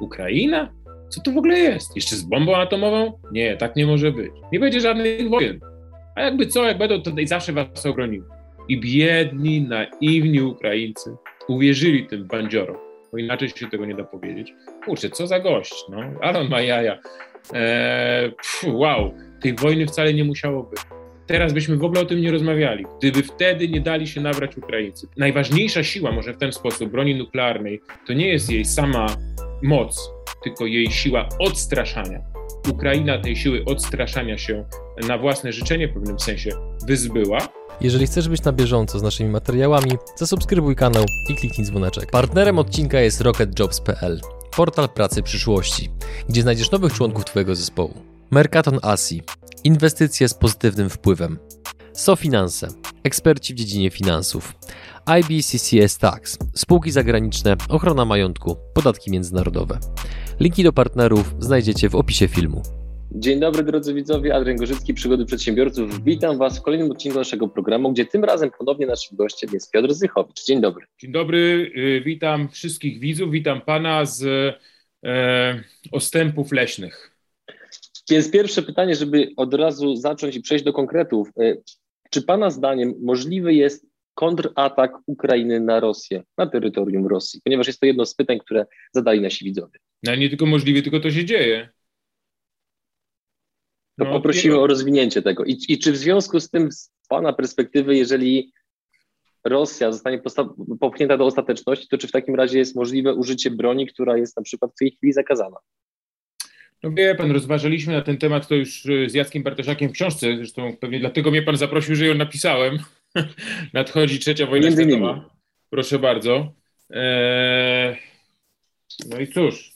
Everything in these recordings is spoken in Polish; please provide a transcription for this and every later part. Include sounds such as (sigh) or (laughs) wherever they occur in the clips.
Ukraina? Co to w ogóle jest? Jeszcze z bombą atomową? Nie, tak nie może być. Nie będzie żadnych wojen. A jakby co, jak będą, to zawsze was ochroniły. I biedni, naiwni Ukraińcy uwierzyli tym bandziorom, bo inaczej się tego nie da powiedzieć. Kurczę, co za gość, no, ale ma jaja. Eee, wow, tej wojny wcale nie musiało być. Teraz byśmy w ogóle o tym nie rozmawiali. Gdyby wtedy nie dali się nabrać Ukraińcy. Najważniejsza siła, może w ten sposób, broni nuklearnej, to nie jest jej sama moc, tylko jej siła odstraszania. Ukraina tej siły odstraszania się na własne życzenie w pewnym sensie wyzbyła. Jeżeli chcesz być na bieżąco z naszymi materiałami, zasubskrybuj kanał i kliknij dzwoneczek. Partnerem odcinka jest rocketjobs.pl, portal pracy przyszłości, gdzie znajdziesz nowych członków Twojego zespołu. Mercaton Asi, inwestycje z pozytywnym wpływem. SoFinanse, eksperci w dziedzinie finansów. IBCCS Tax, spółki zagraniczne, ochrona majątku, podatki międzynarodowe. Linki do partnerów znajdziecie w opisie filmu. Dzień dobry drodzy widzowie, Adrian Gorzycki, Przygody Przedsiębiorców. Witam Was w kolejnym odcinku naszego programu, gdzie tym razem ponownie naszym gościem jest Piotr Zychowicz. Dzień dobry. Dzień dobry, y, witam wszystkich widzów, witam Pana z e, ostępów leśnych. Więc pierwsze pytanie, żeby od razu zacząć i przejść do konkretów. E, czy Pana zdaniem możliwy jest kontratak Ukrainy na Rosję, na terytorium Rosji? Ponieważ jest to jedno z pytań, które zadali nasi widzowie. No nie tylko możliwe, tylko to się dzieje. To no, poprosimy o rozwinięcie tego. I, I, czy w związku z tym, z Pana perspektywy, jeżeli Rosja zostanie popchnięta do ostateczności, to czy w takim razie jest możliwe użycie broni, która jest na przykład w tej chwili zakazana? No wie pan, rozważaliśmy na ten temat to już z Jackiem Bartoszakiem w książce, zresztą pewnie dlatego mnie pan zaprosił, że ją napisałem. (laughs) Nadchodzi trzecia wojna Między światowa. Nimi. Proszę bardzo. Eee... No i cóż,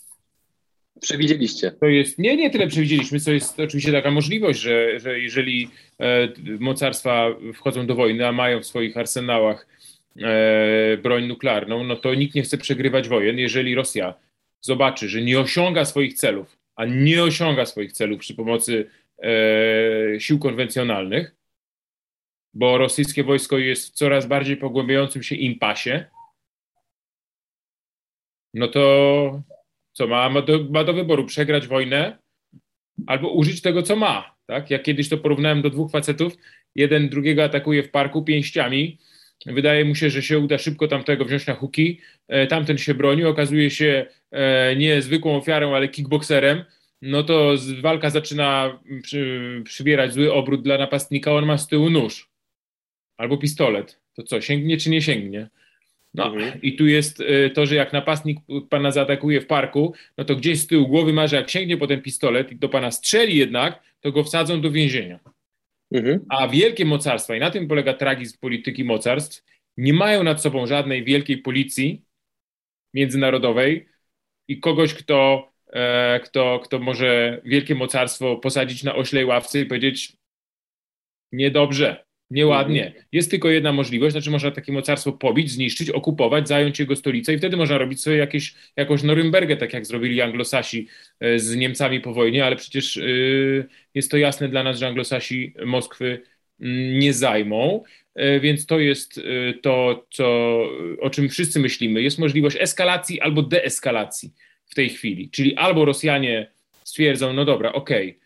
przewidzieliście? To jest, nie, nie tyle przewidzieliśmy, co jest oczywiście taka możliwość, że, że jeżeli e, mocarstwa wchodzą do wojny, a mają w swoich arsenałach e, broń nuklearną, no to nikt nie chce przegrywać wojen. Jeżeli Rosja zobaczy, że nie osiąga swoich celów, a nie osiąga swoich celów przy pomocy e, sił konwencjonalnych, bo rosyjskie wojsko jest w coraz bardziej pogłębiającym się impasie, no to co ma, ma do, ma do wyboru przegrać wojnę albo użyć tego, co ma. Tak? Ja kiedyś to porównałem do dwóch facetów. Jeden drugiego atakuje w parku pięściami. Wydaje mu się, że się uda szybko tamtego wziąć na huki. E, tamten się broni, okazuje się e, nie zwykłą ofiarą, ale kickboxerem. No to walka zaczyna przy, przybierać zły obrót dla napastnika. On ma z tyłu nóż albo pistolet. To co, sięgnie czy nie sięgnie? No mhm. i tu jest y, to, że jak napastnik pana zaatakuje w parku, no to gdzieś z tyłu głowy ma, że jak sięgnie po ten pistolet i do pana strzeli jednak, to go wsadzą do więzienia. Mhm. A wielkie mocarstwa, i na tym polega tragizm polityki mocarstw, nie mają nad sobą żadnej wielkiej policji międzynarodowej i kogoś, kto, e, kto, kto może wielkie mocarstwo posadzić na oślej ławce i powiedzieć niedobrze, Nieładnie. Mhm. Jest tylko jedna możliwość, znaczy można takie mocarstwo pobić, zniszczyć, okupować, zająć jego stolicę i wtedy można robić sobie jakieś, jakąś Norymbergę, tak jak zrobili Anglosasi e, z Niemcami po wojnie, ale przecież yy, jest to jasne dla nas, że Anglosasi Moskwy yy, nie zajmą, yy, więc to jest to, co, o czym wszyscy myślimy. Jest możliwość eskalacji albo deeskalacji w tej chwili, czyli albo Rosjanie stwierdzą, no dobra, okej, okay,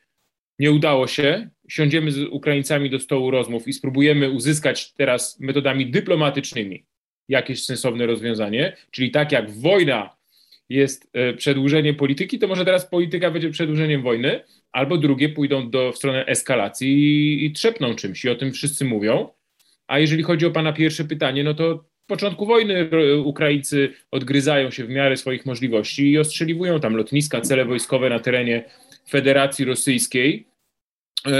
nie udało się, siądziemy z Ukraińcami do stołu rozmów i spróbujemy uzyskać teraz metodami dyplomatycznymi jakieś sensowne rozwiązanie, czyli tak jak wojna jest e, przedłużeniem polityki, to może teraz polityka będzie przedłużeniem wojny, albo drugie pójdą do, w stronę eskalacji i, i trzepną czymś. I o tym wszyscy mówią. A jeżeli chodzi o Pana pierwsze pytanie, no to w początku wojny Ukraińcy odgryzają się w miarę swoich możliwości i ostrzeliwują tam lotniska, cele wojskowe na terenie Federacji Rosyjskiej e,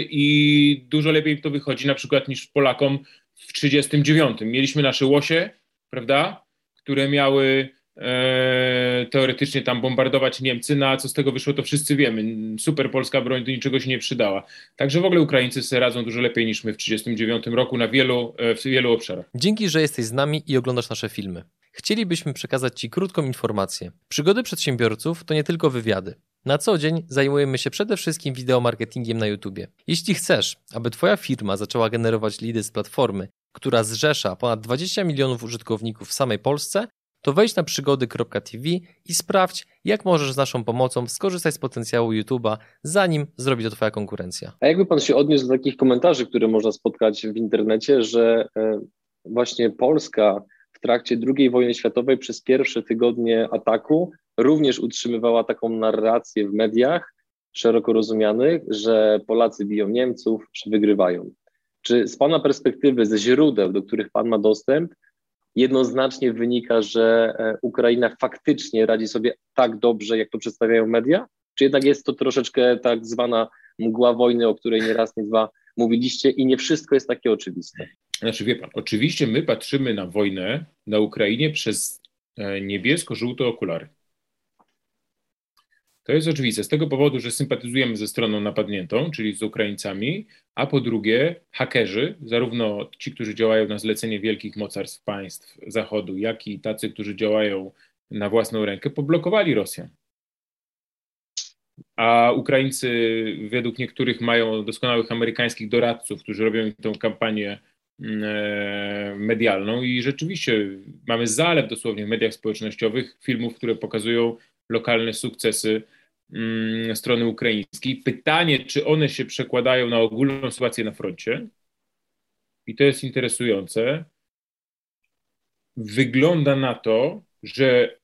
i dużo lepiej to wychodzi na przykład niż Polakom w 1939. Mieliśmy nasze łosie, prawda, które miały e, teoretycznie tam bombardować Niemcy, no a co z tego wyszło, to wszyscy wiemy. Super polska broń do niczego się nie przydała. Także w ogóle Ukraińcy sobie radzą dużo lepiej niż my w 1939 roku na wielu, e, w wielu obszarach. Dzięki, że jesteś z nami i oglądasz nasze filmy. Chcielibyśmy przekazać Ci krótką informację. Przygody przedsiębiorców to nie tylko wywiady. Na co dzień zajmujemy się przede wszystkim wideomarketingiem na YouTube. Jeśli chcesz, aby Twoja firma zaczęła generować lidy z platformy, która zrzesza ponad 20 milionów użytkowników w samej Polsce, to wejdź na przygody.tv i sprawdź, jak możesz z naszą pomocą skorzystać z potencjału YouTube'a, zanim zrobi to Twoja konkurencja. A jakby Pan się odniósł do takich komentarzy, które można spotkać w internecie, że e, właśnie Polska w trakcie II wojny światowej przez pierwsze tygodnie ataku również utrzymywała taką narrację w mediach szeroko rozumianych, że Polacy biją Niemców, że wygrywają. Czy z Pana perspektywy, ze źródeł, do których Pan ma dostęp, jednoznacznie wynika, że e, Ukraina faktycznie radzi sobie tak dobrze, jak to przedstawiają media? Czy jednak jest to troszeczkę tak zwana mgła wojny, o której nie raz, nie dwa mówiliście i nie wszystko jest takie oczywiste? Znaczy wie pan, oczywiście my patrzymy na wojnę na Ukrainie przez e, niebiesko-żółte okulary. To jest oczywiste z tego powodu, że sympatyzujemy ze stroną napadniętą, czyli z Ukraińcami, a po drugie hakerzy, zarówno ci, którzy działają na zlecenie wielkich mocarstw państw Zachodu, jak i tacy, którzy działają na własną rękę, poblokowali Rosjan. A Ukraińcy według niektórych mają doskonałych amerykańskich doradców, którzy robią tę kampanię mm, e, medialną i rzeczywiście mamy zalew dosłownie w mediach społecznościowych filmów, które pokazują lokalne sukcesy mm, strony ukraińskiej. Pytanie, czy one się przekładają na ogólną sytuację na froncie? I to jest interesujące. Wygląda na to, że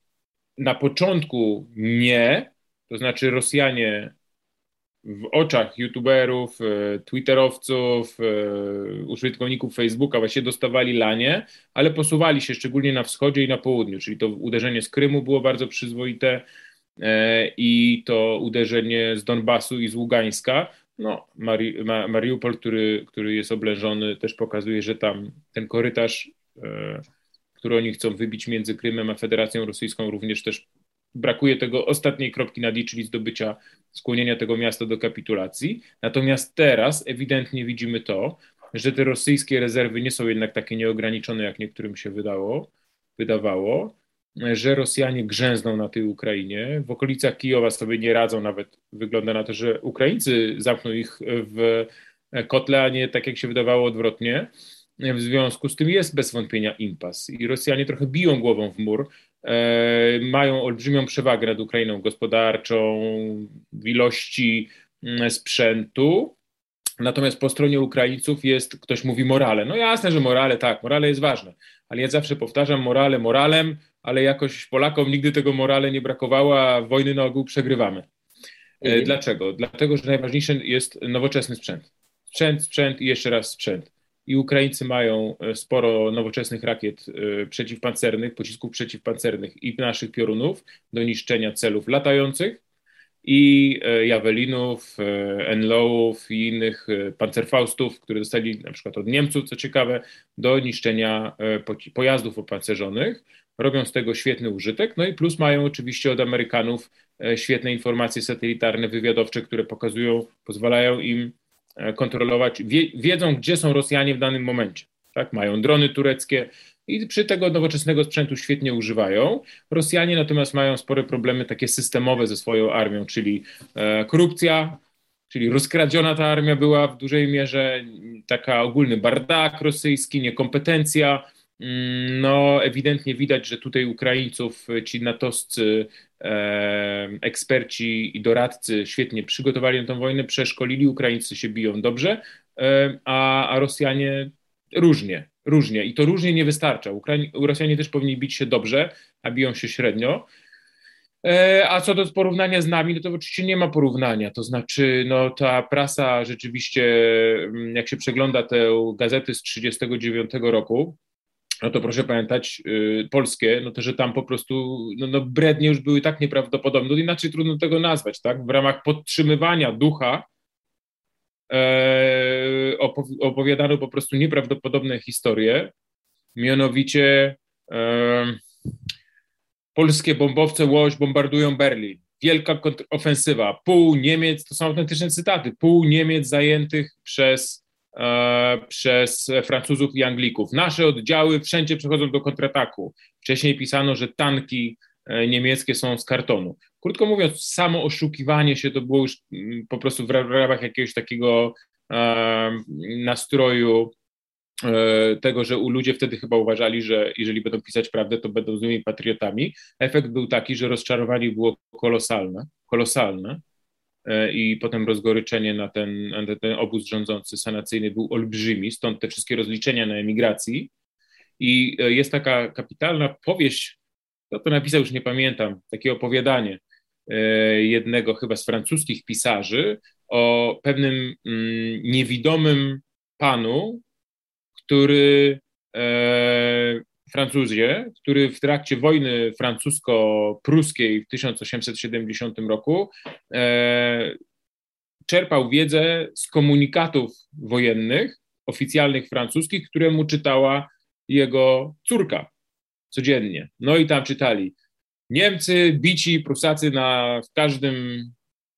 na początku nie, to znaczy Rosjanie w oczach youtuberów, e, twitterowców, e, użytkowników Facebooka właśnie dostawali lanie, ale posuwali się szczególnie na wschodzie i na południu, czyli to uderzenie z Krymu było bardzo przyzwoite e, i to uderzenie z Donbasu i z Ługańska. No, Mari Mariupol, który, który jest oblężony, też pokazuje, że tam ten korytarz, który oni chcą wybić między Krymem a Federacją Rosyjską, również też brakuje tego ostatniej kropki nad i, czyli zdobycia, skłonienia tego miasta do kapitulacji. Natomiast teraz ewidentnie widzimy to, że te rosyjskie rezerwy nie są jednak takie nieograniczone, jak niektórym się wydało, wydawało, że Rosjanie grzęzną na tej Ukrainie. W okolicach Kijowa sobie nie radzą, nawet wygląda na to, że Ukraińcy zamkną ich w kotle, a nie tak jak się wydawało odwrotnie. W związku z tym jest bez wątpienia impas i Rosjanie trochę biją głową w mur, mają olbrzymią przewagę nad Ukrainą gospodarczą, w ilości mm, sprzętu. Natomiast po stronie Ukraińców jest, ktoś mówi morale. No jasne, że morale, tak, morale jest ważne, ale ja zawsze powtarzam morale moralem, ale jakoś Polakom nigdy tego morale nie brakowało, a wojny na ogół przegrywamy. E, mhm. Dlaczego? Dlatego, że najważniejszy jest nowoczesny sprzęt. Sprzęt, sprzęt i jeszcze raz sprzęt i Ukraińcy mają e, sporo nowoczesnych rakiet e, przeciwpancernych, pocisków przeciwpancernych i naszych piorunów do niszczenia celów latających i e, Jawelinów, Enlowów i innych pancerfaustów, które dostali na przykład od Niemców, co ciekawe, do niszczenia pojazdów opancerzonych. Robią z tego świetny użytek, no i plus mają oczywiście od Amerykanów świetne informacje satelitarne, wywiadowcze, które pokazują, pozwalają im kontrolować, wie, wiedzą, gdzie są Rosjanie w danym momencie. Tak? Mają drony tureckie i przy tego nowoczesnego sprzętu świetnie używają. Rosjanie natomiast mają spore problemy takie systemowe ze swoją armią, czyli e, korupcja, czyli rozkradziona ta armia była w dużej mierze, taka ogólny bardak rosyjski, niekompetencja, no, ewidentnie widać, że tutaj Ukraińców ci natowscy e, eksperci i doradcy świetnie przygotowali na tę wojnę, przeszkolili, Ukraińcy się biją dobrze, e, a, a Rosjanie różnie, różnie i to różnie nie wystarcza. Ukraiń, Rosjanie też powinni bić się dobrze, a biją się średnio. E, a co do porównania z nami, no to oczywiście nie ma porównania. To znaczy, no ta prasa rzeczywiście, mm, jak się przegląda te gazety z 1939 roku, no to proszę pamiętać, y, polskie, no to że tam po prostu no, no brednie już były tak nieprawdopodobne, no inaczej trudno tego nazwać, tak? W ramach podtrzymywania ducha e, opowiadano po prostu nieprawdopodobne historie, mianowicie e, polskie bombowce Łoś bombardują Berlin. Wielka ofensywa, pół Niemiec, to są autentyczne cytaty, pół Niemiec zajętych przez przez Francuzów i Anglików. Nasze oddziały wszędzie przechodzą do kontrataku. Wcześniej pisano, że tanki e, niemieckie są z kartonu. Krótko mówiąc, samo oszukiwanie się to było już mm, po prostu w ramach jakiegoś takiego e, nastroju e, tego, że ludzie wtedy chyba uważali, że jeżeli będą pisać prawdę, to będą złymi patriotami. Efekt był taki, że rozczarowanie było kolosalne, kolosalne e, i potem rozgoryczenie na ten, na ten obóz rządzący sanacyjny był olbrzymi, stąd te wszystkie rozliczenia na emigracji. I jest taka kapitalna powieść, kto to napisał, już nie pamiętam, takie opowiadanie jednego chyba z francuskich pisarzy o pewnym mm, niewidomym panu, który e, Francuzie, który w trakcie wojny francusko-pruskiej w 1870 roku e, czerpał wiedzę z komunikatów wojennych, oficjalnych francuskich, które mu czytała jego córka codziennie. No i tam czytali Niemcy bici Prusacy na, w każdym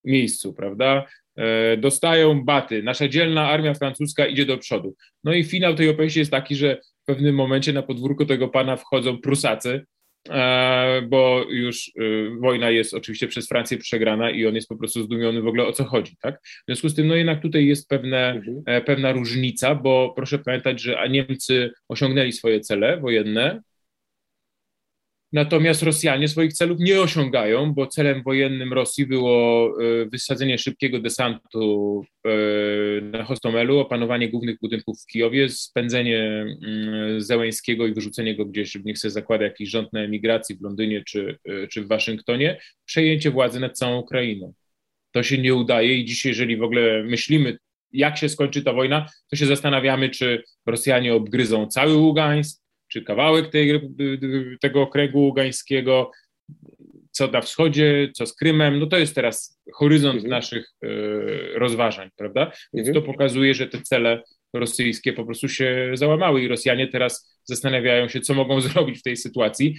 miejscu, prawda? E, dostają baty. Nasza dzielna armia francuska idzie do przodu. No i finał tej opowieści jest taki, że w pewnym momencie na podwórko tego pana wchodzą Prusacy, e, bo już e, wojna jest oczywiście przez Francję przegrana i on jest po prostu zdumiony w ogóle o co chodzi, tak? W związku z tym, no jednak tutaj jest pewne, mhm. pewna różnica, bo proszę pamiętać, że Niemcy osiągnęli swoje cele wojenne, Natomiast Rosjanie swoich celów nie osiągają, bo celem wojennym Rosji było e, wysadzenie szybkiego desantu e, na Hostomelu, opanowanie głównych budynków w Kijowie, spędzenie mm, Zełęńskiego i wyrzucenie go gdzieś, niech sobie zakłada jakiś rząd na emigracji w Londynie czy, e, czy w Waszyngtonie, przejęcie władzy nad całą Ukrainą. To się nie udaje i dzisiaj, jeżeli w ogóle myślimy, jak się skończy ta wojna, to się zastanawiamy, czy Rosjanie obgryzą cały Ługańsk, czy kawałek tej, tego okręgu ługańskiego, co na wschodzie, co z Krymem, no to jest teraz horyzont mhm. naszych y, rozważań, prawda? Więc mhm. to pokazuje, że te cele rosyjskie po prostu się załamały i Rosjanie teraz zastanawiają się, co mogą (laughs) zrobić w tej sytuacji.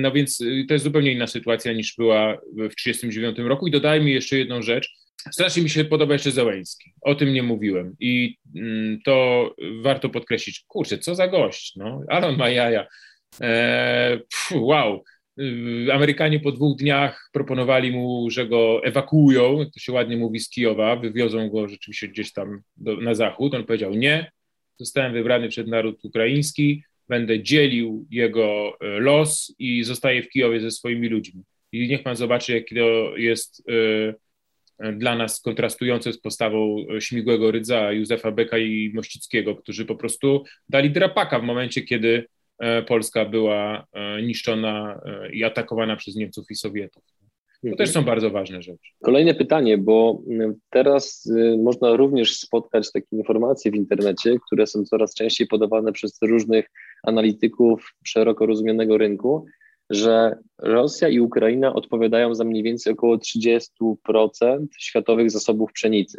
No więc y, to jest zupełnie inna sytuacja niż była w 1939 roku. I dodajmy jeszcze jedną rzecz, Strasznie mi się podoba jeszcze Zełęński. O tym nie mówiłem. I mm, to warto podkreślić. Kurczę, co za gość, no. Ale on ma jaja. E, pff, wow. Y, Amerykanie po dwóch dniach proponowali mu, że go ewakuują, to się ładnie mówi z Kijowa, wywiozą go rzeczywiście gdzieś tam do, na zachód. On powiedział nie, zostałem wybrany przez naród ukraiński, będę dzielił jego e, los i zostaję w Kijowie ze swoimi ludźmi. I niech pan zobaczy, jaki to jest y, dla nas kontrastujące z postawą Śmigłego Rydza, Józefa Beka i Mościckiego, którzy po prostu dali drapaka w momencie, kiedy e, Polska była e, niszczona e, i atakowana przez Niemców i Sowietów. To też są bardzo ważne rzeczy. Kolejne pytanie, bo teraz można również spotkać takie informacje w internecie, które są coraz częściej podawane przez różnych analityków szeroko rozumianego rynku, że Rosja i Ukraina odpowiadają za mniej więcej około 30% światowych zasobów pszenicy.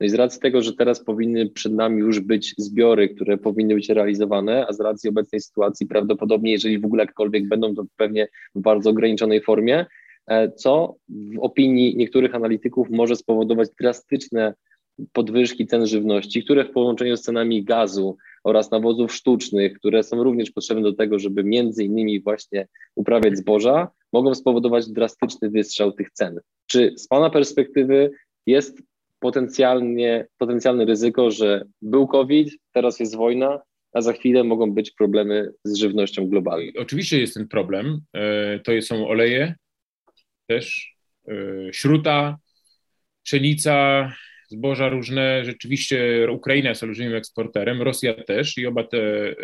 No i z racji tego, że teraz powinny przed nami już być zbiory, które powinny być realizowane, a z racji obecnej sytuacji prawdopodobnie, jeżeli w ogóle jakkolwiek będą, to pewnie w bardzo ograniczonej formie, e, co w opinii niektórych analityków może spowodować drastyczne podwyżki cen żywności, które w połączeniu z cenami gazu oraz nawozów sztucznych, które są również potrzebne do tego, żeby między innymi właśnie uprawiać zboża, mogą spowodować drastyczny wystrzał tych cen. Czy z Pana perspektywy jest potencjalnie, potencjalne ryzyko, że był COVID, teraz jest wojna, a za chwilę mogą być problemy z żywnością globalną? Oczywiście jest ten problem. E, to są oleje też, e, śruta, pszenica, zboża różne. Rzeczywiście Ukraina jest olbrzymim eksporterem, Rosja też i oba te e,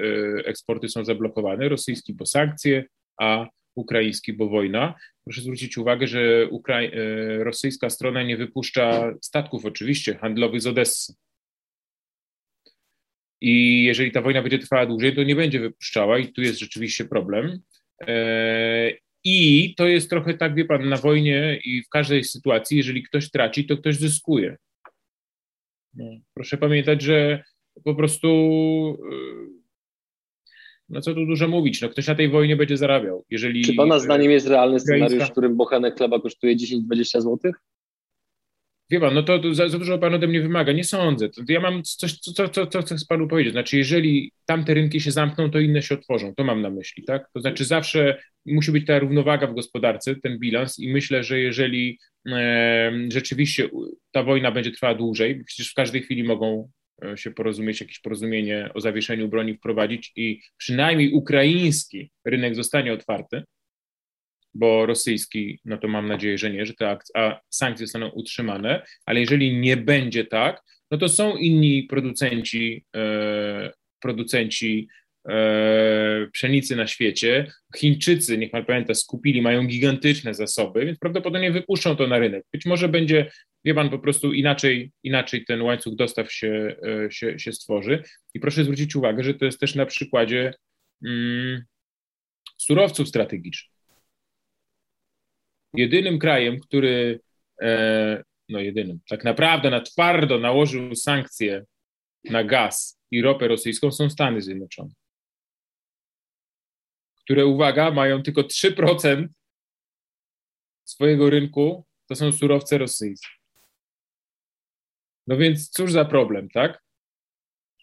eksporty są zablokowane. Rosyjski, bo sankcje, a ukraiński, bo wojna. Proszę zwrócić uwagę, że e, rosyjska strona nie wypuszcza statków oczywiście handlowych z Odessy. I jeżeli ta wojna będzie trwała dłużej, to nie będzie wypuszczała i tu jest rzeczywiście problem. E, I to jest trochę tak, wie pan, na wojnie i w każdej sytuacji, jeżeli ktoś traci, to ktoś zyskuje. No, proszę pamiętać, że po prostu, y, no co tu dużo mówić, no ktoś na tej wojnie będzie zarabiał. Jeżeli, Czy Pana zdaniem jest realny scenariusz, w którym bochenek chleba kosztuje 10-20 zł? Wie pan, no to, to za, za, dużo pan ode mnie wymaga. Nie sądzę. To, ja mam coś, co, co, co, chcę panu powiedzieć. Znaczy, jeżeli tamte rynki się zamkną, to inne się otworzą. To mam na myśli, tak? To znaczy, zawsze musi być ta równowaga w gospodarce, ten bilans, i myślę, że jeżeli e, rzeczywiście ta wojna będzie trwała dłużej, przecież w każdej chwili mogą e, się porozumieć, jakieś porozumienie o zawieszeniu broni wprowadzić i przynajmniej ukraiński rynek zostanie otwarty, bo rosyjski, no to mam nadzieję, że nie, że te sankcje zostaną utrzymane, ale jeżeli nie będzie tak, no to są inni producenci, e, producenci e, pszenicy na świecie. Chińczycy, niech pan pamięta, skupili, mają gigantyczne zasoby, więc prawdopodobnie wypuszczą to na rynek. Być może będzie, wie pan, po prostu inaczej, inaczej ten łańcuch dostaw się, e, się, się stworzy. I proszę zwrócić uwagę, że to jest też na przykładzie mm, surowców strategicznych. Jedynym krajem, który e, no jedynym, tak naprawdę na twardo nałożył sankcje na gaz i ropę rosyjską są Stany Zjednoczone, które, uwaga, mają tylko 3% swojego rynku, to są surowce rosyjskie. No więc cóż za problem, tak?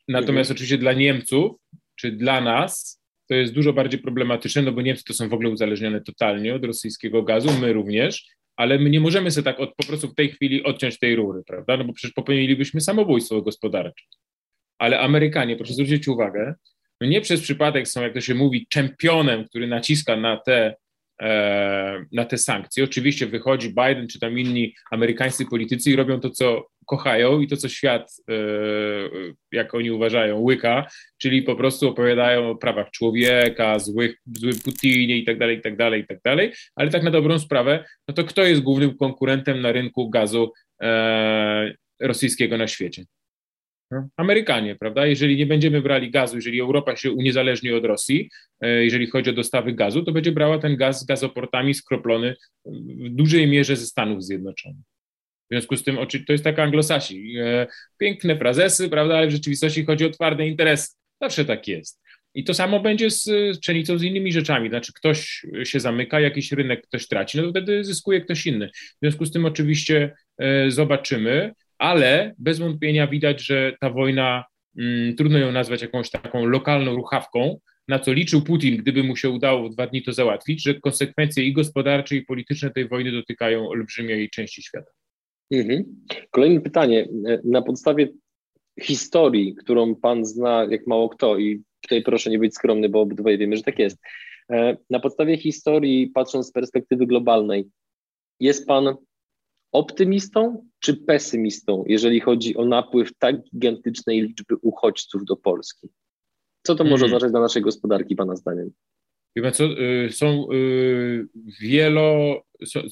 Natomiast mhm. oczywiście dla Niemców, czy dla nas, to jest dużo bardziej problematyczne, no bo Niemcy to są w ogóle uzależnione totalnie od rosyjskiego gazu, my również, ale my nie możemy sobie tak od, po prostu w tej chwili odciąć tej rury, prawda? No bo przecież popełnilibyśmy samobójstwo gospodarcze. Ale Amerykanie, proszę zwrócić uwagę, no nie przez przypadek są, jak to się mówi, czempionem, który naciska na te, e, na te sankcje. Oczywiście wychodzi Biden czy tam inni amerykańscy politycy i robią to, co kochają i to, co świat, e, jak oni uważają, łyka, czyli po prostu opowiadają o prawach człowieka, złych, złym Putinie i tak dalej, i tak dalej, i tak dalej, ale tak na dobrą sprawę, no to kto jest głównym konkurentem na rynku gazu e, rosyjskiego na świecie? No, Amerykanie, prawda? Jeżeli nie będziemy brali gazu, jeżeli Europa się uniezależni od Rosji, e, jeżeli chodzi o dostawy gazu, to będzie brała ten gaz z gazoportami skroplony w dużej mierze ze Stanów Zjednoczonych. W związku z tym to jest tak anglosasi. E, piękne frazesy, prawda, ale w rzeczywistości chodzi o twarde interesy. Zawsze tak jest. I to samo będzie z, pszenicą, z innymi rzeczami. Znaczy, ktoś się zamyka, jakiś rynek ktoś traci, no to wtedy zyskuje ktoś inny. W związku z tym oczywiście e, zobaczymy, ale bez wątpienia widać, że ta wojna, mm, trudno ją nazwać jakąś taką lokalną ruchawką, na co liczył Putin, gdyby mu się udało w dwa dni to załatwić, że konsekwencje i gospodarcze, i polityczne tej wojny dotykają olbrzymiej części świata. Mhm. Kolejne pytanie. Na podstawie historii, którą pan zna jak mało kto, i tutaj proszę nie być skromny, bo obydwoje wiemy, że tak jest. E, na podstawie historii, patrząc z perspektywy globalnej, jest pan optymistą czy pesymistą, jeżeli chodzi o napływ tak gigantycznej liczby uchodźców do Polski? Co to może mhm. oznaczać dla naszej gospodarki, Pana zdaniem? Co, y, są y, wielo,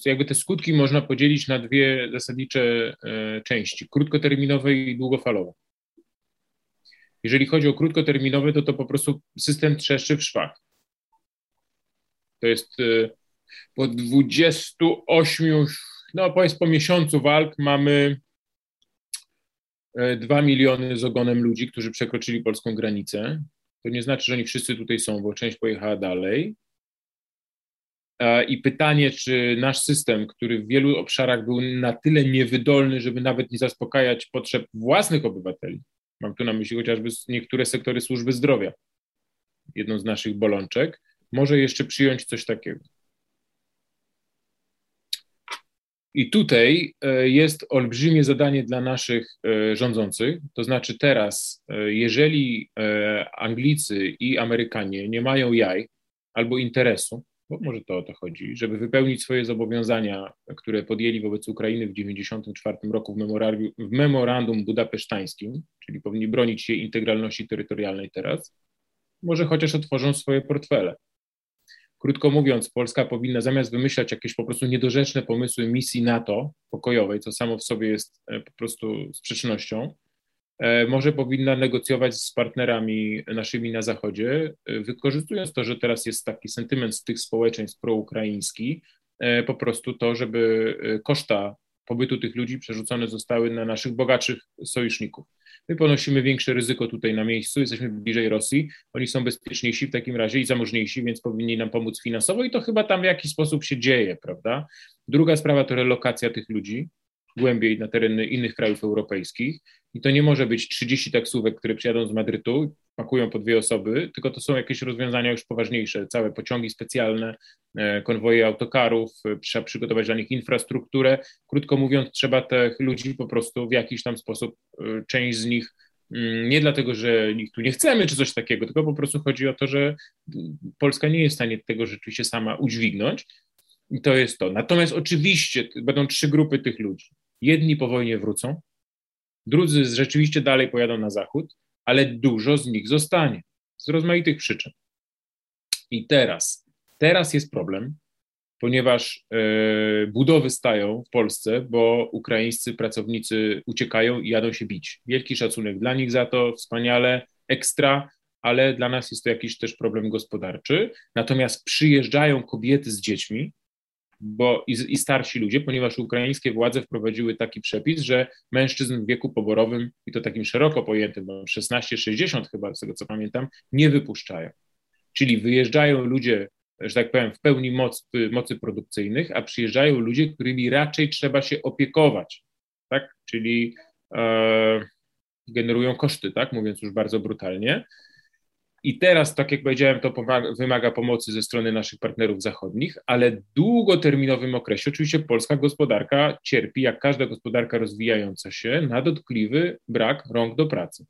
jakby te skutki można podzielić na dwie zasadnicze y, części, krótkoterminowe i długofalowe. Jeżeli chodzi o krótkoterminowe, to to po prostu system trzeszczy w szwach. To jest po 28, no powiedz po miesiącu walk mamy 2 miliony z ogonem ludzi, którzy przekroczyli polską granicę. To nie znaczy, że oni wszyscy tutaj są, bo część pojechała dalej. I pytanie, czy nasz system, który w wielu obszarach był na tyle niewydolny, żeby nawet nie zaspokajać potrzeb własnych obywateli, mam tu na myśli chociażby niektóre sektory służby zdrowia, jedną z naszych bolączek, może jeszcze przyjąć coś takiego. I tutaj e, jest olbrzymie zadanie dla naszych e, rządzących, to znaczy teraz, e, jeżeli Anglicy i Amerykanie nie mają jaj albo interesu, bo może to o to chodzi, żeby wypełnić swoje zobowiązania, które podjęli wobec Ukrainy w 1994 roku w, w memorandum budapesztańskim, czyli powinni bronić jej integralności terytorialnej teraz, może chociaż otworzą swoje portfele. Krótko mówiąc, Polska powinna zamiast wymyślać jakieś po prostu niedorzeczne pomysły misji NATO pokojowej, co samo w sobie jest e, po prostu sprzecznością, e, może powinna negocjować z partnerami naszymi na Zachodzie, e, wykorzystując to, że teraz jest taki sentyment z tych społeczeństw proukraiński, po prostu to, żeby koszta pobytu tych ludzi przerzucone zostały na naszych bogatszych sojuszników. My ponosimy większe ryzyko tutaj na miejscu, jesteśmy bliżej Rosji, oni są bezpieczniejsi w takim razie i zamożniejsi, więc powinni nam pomóc finansowo i to chyba tam w jakiś sposób się dzieje, prawda? Druga sprawa to relokacja tych ludzi głębiej na tereny innych krajów europejskich i to nie może być 30 taksówek, które przyjadą z Madrytu, pakują po dwie osoby, tylko to są jakieś rozwiązania już poważniejsze, całe pociągi specjalne, e, konwoje autokarów, e, trzeba przygotować dla nich infrastrukturę. Krótko mówiąc, trzeba tych ludzi po prostu w jakiś tam sposób, e, część z nich Mm, nie dlatego, że ich tu nie chcemy, czy coś takiego, tylko po prostu chodzi o to, że Polska nie jest w stanie tego rzeczywiście sama udźwignąć. I to jest to. Natomiast oczywiście będą trzy grupy tych ludzi. Jedni po wojnie wrócą, drudzy rzeczywiście dalej pojadą na zachód, ale dużo z nich zostanie z rozmaitych przyczyn. I teraz, teraz jest problem, ponieważ e, budowy stają w Polsce, bo ukraińscy pracownicy uciekają i jadą się bić. Wielki szacunek dla nich za to, wspaniale, ekstra, ale dla nas jest to jakiś też problem gospodarczy. Natomiast przyjeżdżają kobiety z dziećmi, bo i, i, starsi ludzie, ponieważ ukraińskie władze wprowadziły taki przepis, że mężczyzn w wieku poborowym, i to takim szeroko pojętym, 16-60 chyba, z tego co pamiętam, nie wypuszczają. Czyli wyjeżdżają ludzie że tak powiem, w pełni moc, mocy produkcyjnych, a przyjeżdżają ludzie, którymi raczej trzeba się opiekować, tak? Czyli e, generują koszty, tak? Mówiąc już bardzo brutalnie. I teraz, tak jak powiedziałem, to pomaga, wymaga pomocy ze strony naszych partnerów zachodnich, ale w długoterminowym okresie oczywiście polska gospodarka cierpi, jak każda gospodarka rozwijająca się, na dotkliwy brak rąk do pracy.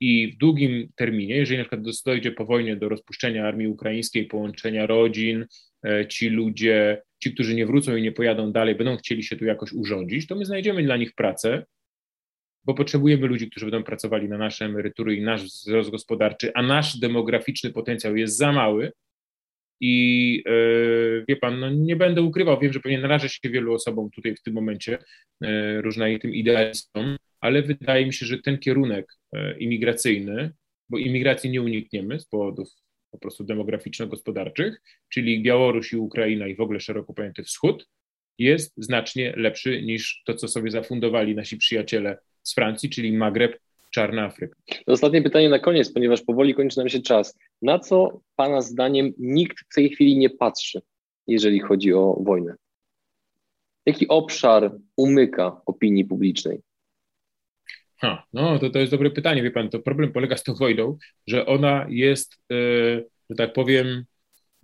I w długim terminie, jeżeli na przykład dojdzie po wojnie do rozpuszczenia armii ukraińskiej, połączenia rodzin, e, ci ludzie, ci, którzy nie wrócą i nie pojadą dalej, będą chcieli się tu jakoś urządzić, to my znajdziemy dla nich pracę, bo potrzebujemy ludzi, którzy będą pracowali na nasze emerytury i nasz wzrost gospodarczy, a nasz demograficzny potencjał jest za mały. I yy, wie pan, no nie będę ukrywał, wiem, że pewnie narażę się wielu osobom tutaj w tym momencie, yy, różnorodnym idealistom, ale wydaje mi się, że ten kierunek e, imigracyjny, bo imigracji nie unikniemy z powodów po prostu demograficzno-gospodarczych, czyli Białoruś i Ukraina i w ogóle szeroko pojęty wschód, jest znacznie lepszy niż to, co sobie zafundowali nasi przyjaciele z Francji, czyli Magreb, Czarna Afryka. Ostatnie pytanie na koniec, ponieważ powoli kończy nam się czas. Na co Pana zdaniem nikt w tej chwili nie patrzy, jeżeli chodzi o wojnę? Jaki obszar umyka opinii publicznej? Ha, no to, to jest dobre pytanie, wie pan, to problem polega z tą wojną, że ona jest, e, że tak powiem,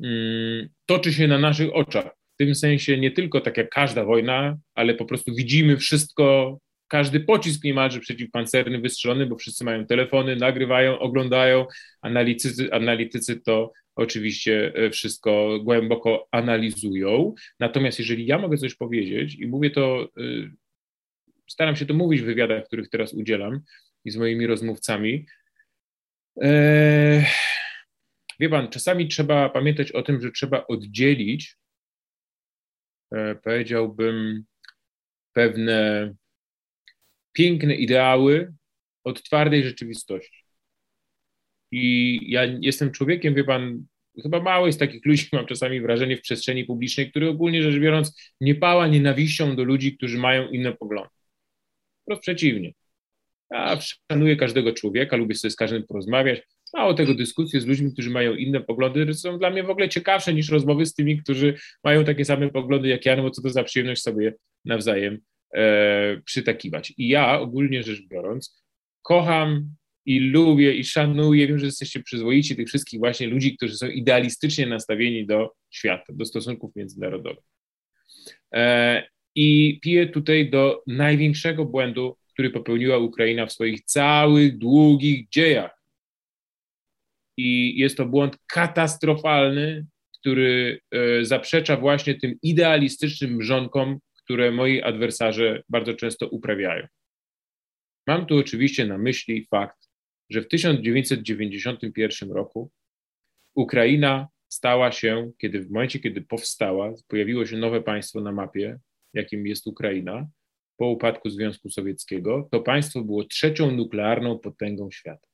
mm, toczy się na naszych oczach. W tym sensie nie tylko tak jak każda wojna, ale po prostu widzimy wszystko, każdy pocisk niemalże przeciwpancerny wystrzelony, bo wszyscy mają telefony, nagrywają, oglądają, analitycy, analitycy to oczywiście e, wszystko głęboko analizują. Natomiast jeżeli ja mogę coś powiedzieć i mówię to e, staram się to mówić w wywiadach, których teraz udzielam i z moimi rozmówcami. Eee, wie pan, czasami trzeba pamiętać o tym, że trzeba oddzielić, e, powiedziałbym, pewne piękne ideały od twardej rzeczywistości. I ja jestem człowiekiem, wie pan, chyba mało jest takich ludzi, (laughs) mam czasami wrażenie w przestrzeni publicznej, który ogólnie rzecz biorąc nie pała nienawiścią do ludzi, którzy mają inne poglądy. Wprost przeciwnie. Ja szanuję każdego człowieka, lubię sobie z każdym porozmawiać. Mało tego, dyskusje z ludźmi, którzy mają inne poglądy, są dla mnie w ogóle ciekawsze niż rozmowy z tymi, którzy mają takie same poglądy jak ja, no bo co to za przyjemność sobie nawzajem przytakiwać. I ja ogólnie rzecz biorąc, kocham i lubię i szanuję, wiem, że jesteście przyzwoici tych wszystkich właśnie ludzi, którzy są idealistycznie nastawieni do świata, do stosunków międzynarodowych. E, i piję tutaj do największego błędu, który popełniła Ukraina w swoich całych długich dziejach. I jest to błąd katastrofalny, który e, zaprzecza właśnie tym idealistycznym mrzonkom, które moi adwersarze bardzo często uprawiają. Mam tu oczywiście na myśli fakt, że w 1991 roku Ukraina stała się, kiedy w momencie, kiedy powstała, pojawiło się nowe państwo na mapie, jakim jest Ukraina, po upadku Związku Sowieckiego, to państwo było trzecią nuklearną potęgą świata.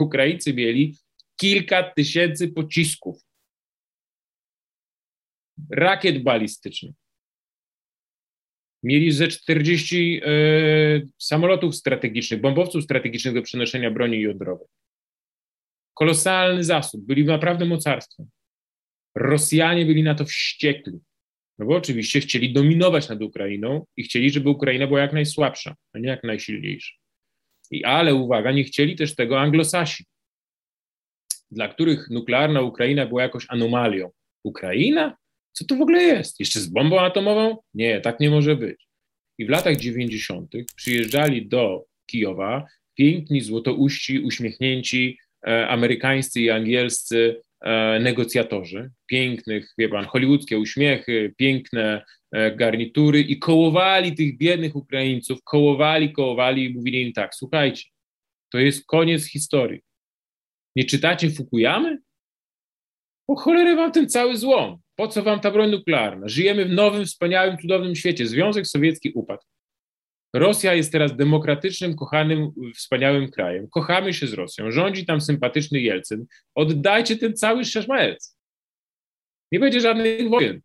Ukraińcy mieli kilka tysięcy pocisków, rakiet balistycznych. Mieli ze 40 e, samolotów strategicznych, bombowców strategicznych do przenoszenia broni jądrowej. Kolosalny zasób, byli naprawdę mocarstwem. Rosjanie byli na to wściekli. No bo oczywiście chcieli dominować nad Ukrainą i chcieli, żeby Ukraina była jak najsłabsza, a nie jak najsilniejsza. I, ale uwaga, nie chcieli też tego Anglosasi, dla których nuklearna Ukraina była jakoś anomalią. Ukraina? Co to w ogóle jest? Jeszcze z bombą atomową? Nie, tak nie może być. I w latach 90. przyjeżdżali do Kijowa, piękni, złotouści, uśmiechnięci e, amerykańscy i angielscy e, negocjatorzy, pięknych, wie pan, hollywoodzkie uśmiechy, piękne e, garnitury i kołowali tych biednych Ukraińców, kołowali, kołowali i mówili im tak, słuchajcie, to jest koniec historii. Nie czytacie Fukuyamy? Po cholerę wam ten cały złom. Po co wam ta broń nuklearna? Żyjemy w nowym, wspaniałym, cudownym świecie. Związek Sowiecki upadł. Rosja jest teraz demokratycznym, kochanym, wspaniałym krajem. Kochamy się z Rosją. Rządzi tam sympatyczny Jelcyn. Oddajcie ten cały szeszmaec. Nie będzie żadnych wojen.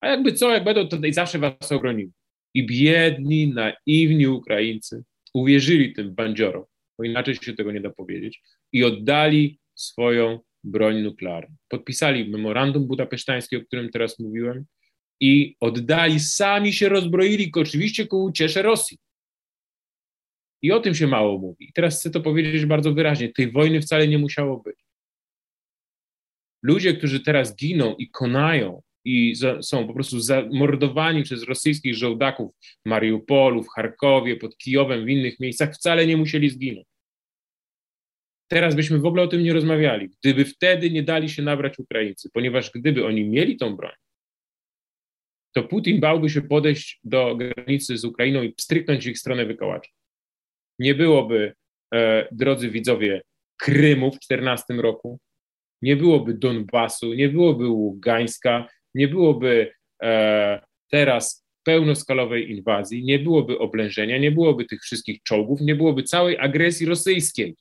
A jakby co, jak będą, to zawsze was obroniły. I biedni, naiwni Ukraińcy uwierzyli tym bandziorom, bo inaczej się tego nie da powiedzieć, i oddali swoją broń nuklearną. Podpisali memorandum budapesztańskie, o którym teraz mówiłem, i oddali, sami się rozbroili, oczywiście ku uciesze Rosji. I o tym się mało mówi. Teraz chcę to powiedzieć bardzo wyraźnie. Tej wojny wcale nie musiało być. Ludzie, którzy teraz giną i konają i za, są po prostu zamordowani przez rosyjskich żołdaków w Mariupolu, w Charkowie, pod Kijowem, w innych miejscach, wcale nie musieli zginąć. Teraz byśmy w ogóle o tym nie rozmawiali, gdyby wtedy nie dali się nabrać Ukraińcy, ponieważ gdyby oni mieli tą broń, to Putin bałby się podejść do granicy z Ukrainą i stryknąć ich stronę wykołacza. Nie byłoby, e, drodzy widzowie, Krymu w 14 roku, nie byłoby Donbasu, nie byłoby Ługańska, nie byłoby e, teraz pełnoskalowej inwazji, nie byłoby oblężenia, nie byłoby tych wszystkich czołgów, nie byłoby całej agresji rosyjskiej.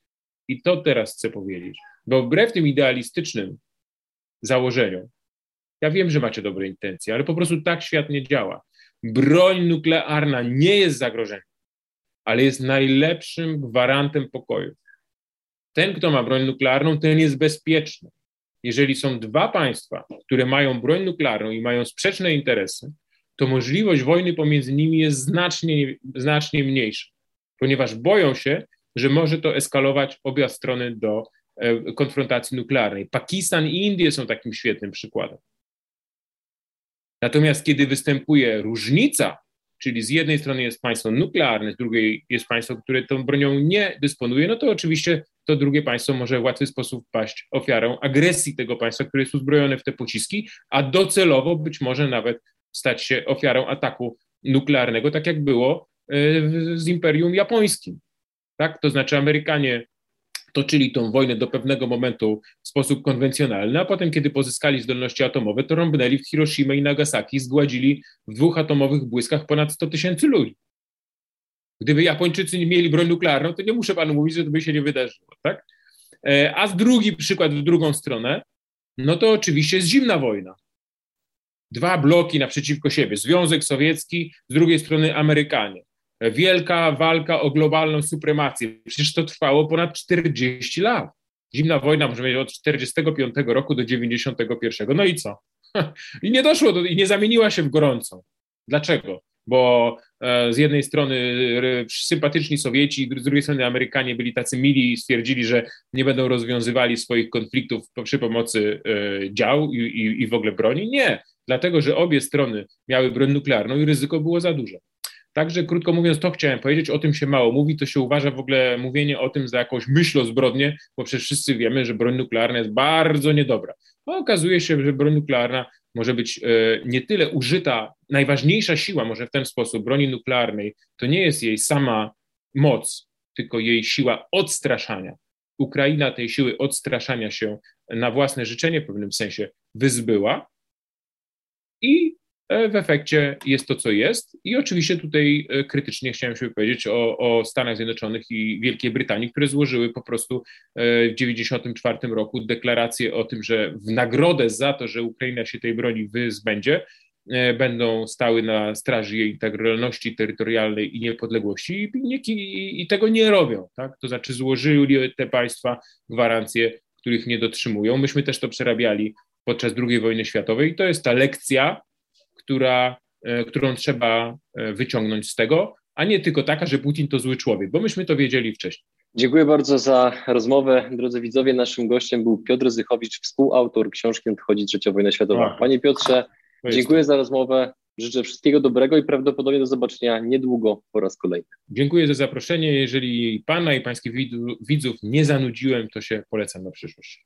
I to teraz chcę powiedzieć, bo wbrew tym idealistycznym założeniom, ja wiem, że macie dobre intencje, ale po prostu tak świat nie działa. Broń nuklearna nie jest zagrożeniem, ale jest najlepszym gwarantem pokoju. Ten, kto ma broń nuklearną, ten jest bezpieczny. Jeżeli są dwa państwa, które mają broń nuklearną i mają sprzeczne interesy, to możliwość wojny pomiędzy nimi jest znacznie, znacznie mniejsza, ponieważ boją się, że może to eskalować obie strony do e, konfrontacji nuklearnej. Pakistan i Indie są takim świetnym przykładem. Natomiast kiedy występuje różnica, czyli z jednej strony jest państwo nuklearne, z drugiej jest państwo, które tą bronią nie dysponuje, no to oczywiście to drugie państwo może w łatwy sposób paść ofiarą agresji tego państwa, które jest uzbrojone w te pociski, a docelowo być może nawet stać się ofiarą ataku nuklearnego, tak jak było e, z Imperium Japońskim. Tak? To znaczy Amerykanie toczyli tą wojnę do pewnego momentu w sposób konwencjonalny, a potem, kiedy pozyskali zdolności atomowe, to rąbnęli w Hiroshima i Nagasaki, zgładzili w dwóch atomowych błyskach ponad 100 tysięcy ludzi. Gdyby Japończycy nie mieli broń nuklearną, to nie muszę panu mówić, że to by się nie wydarzyło. Tak? E, a z drugi przykład w drugą stronę, no to oczywiście jest zimna wojna. Dwa bloki naprzeciwko siebie. Związek Sowiecki, z drugiej strony Amerykanie wielka walka o globalną supremację. Przecież to trwało ponad 40 lat. Zimna wojna, możemy powiedzieć, od 45 roku do 91. No i co? (laughs) I nie doszło do, i nie zamieniła się w gorącą. Dlaczego? Bo e, z jednej strony sympatyczni Sowieci, z drugiej strony Amerykanie byli tacy mili i stwierdzili, że nie będą rozwiązywali swoich konfliktów przy pomocy e, dział i, i, i w ogóle broni. Nie, dlatego że obie strony miały broń nuklearną i ryzyko było za duże. Także krótko mówiąc, to chciałem powiedzieć, o tym się mało mówi, to się uważa w ogóle mówienie o tym za jakąś myśl o zbrodnię, bo przecież wszyscy wiemy, że broń nuklearna jest bardzo niedobra. A okazuje się, że broń nuklearna może być e, nie tyle użyta, najważniejsza siła może w ten sposób broni nuklearnej, to nie jest jej sama moc, tylko jej siła odstraszania. Ukraina tej siły odstraszania się na własne życzenie w pewnym sensie wyzbyła i w efekcie jest to, co jest. I oczywiście tutaj e, krytycznie chciałem się wypowiedzieć o, o Stanach Zjednoczonych i Wielkiej Brytanii, które złożyły po prostu e, w 1994 roku deklarację o tym, że w nagrodę za to, że Ukraina się tej broni wyzbędzie, będą stały na straży jej integralności terytorialnej i niepodległości i, i, i tego nie robią. Tak? To znaczy złożyli te państwa gwarancje, których nie dotrzymują. Myśmy też to przerabiali podczas II wojny światowej i to jest ta lekcja, która, e, którą trzeba e, wyciągnąć z tego, a nie tylko taka, że Putin to zły człowiek, bo myśmy to wiedzieli wcześniej. Dziękuję bardzo za rozmowę. Drodzy widzowie, naszym gościem był Piotr Zychowicz, współautor książki Odchodzi Trzecia Wojna Światowa. Panie Piotrze, dziękuję za rozmowę. Życzę wszystkiego dobrego i prawdopodobnie do zobaczenia niedługo po raz kolejny. Dziękuję za zaproszenie. Jeżeli Pana i Pańskich widzów nie zanudziłem, to się polecam na przyszłość.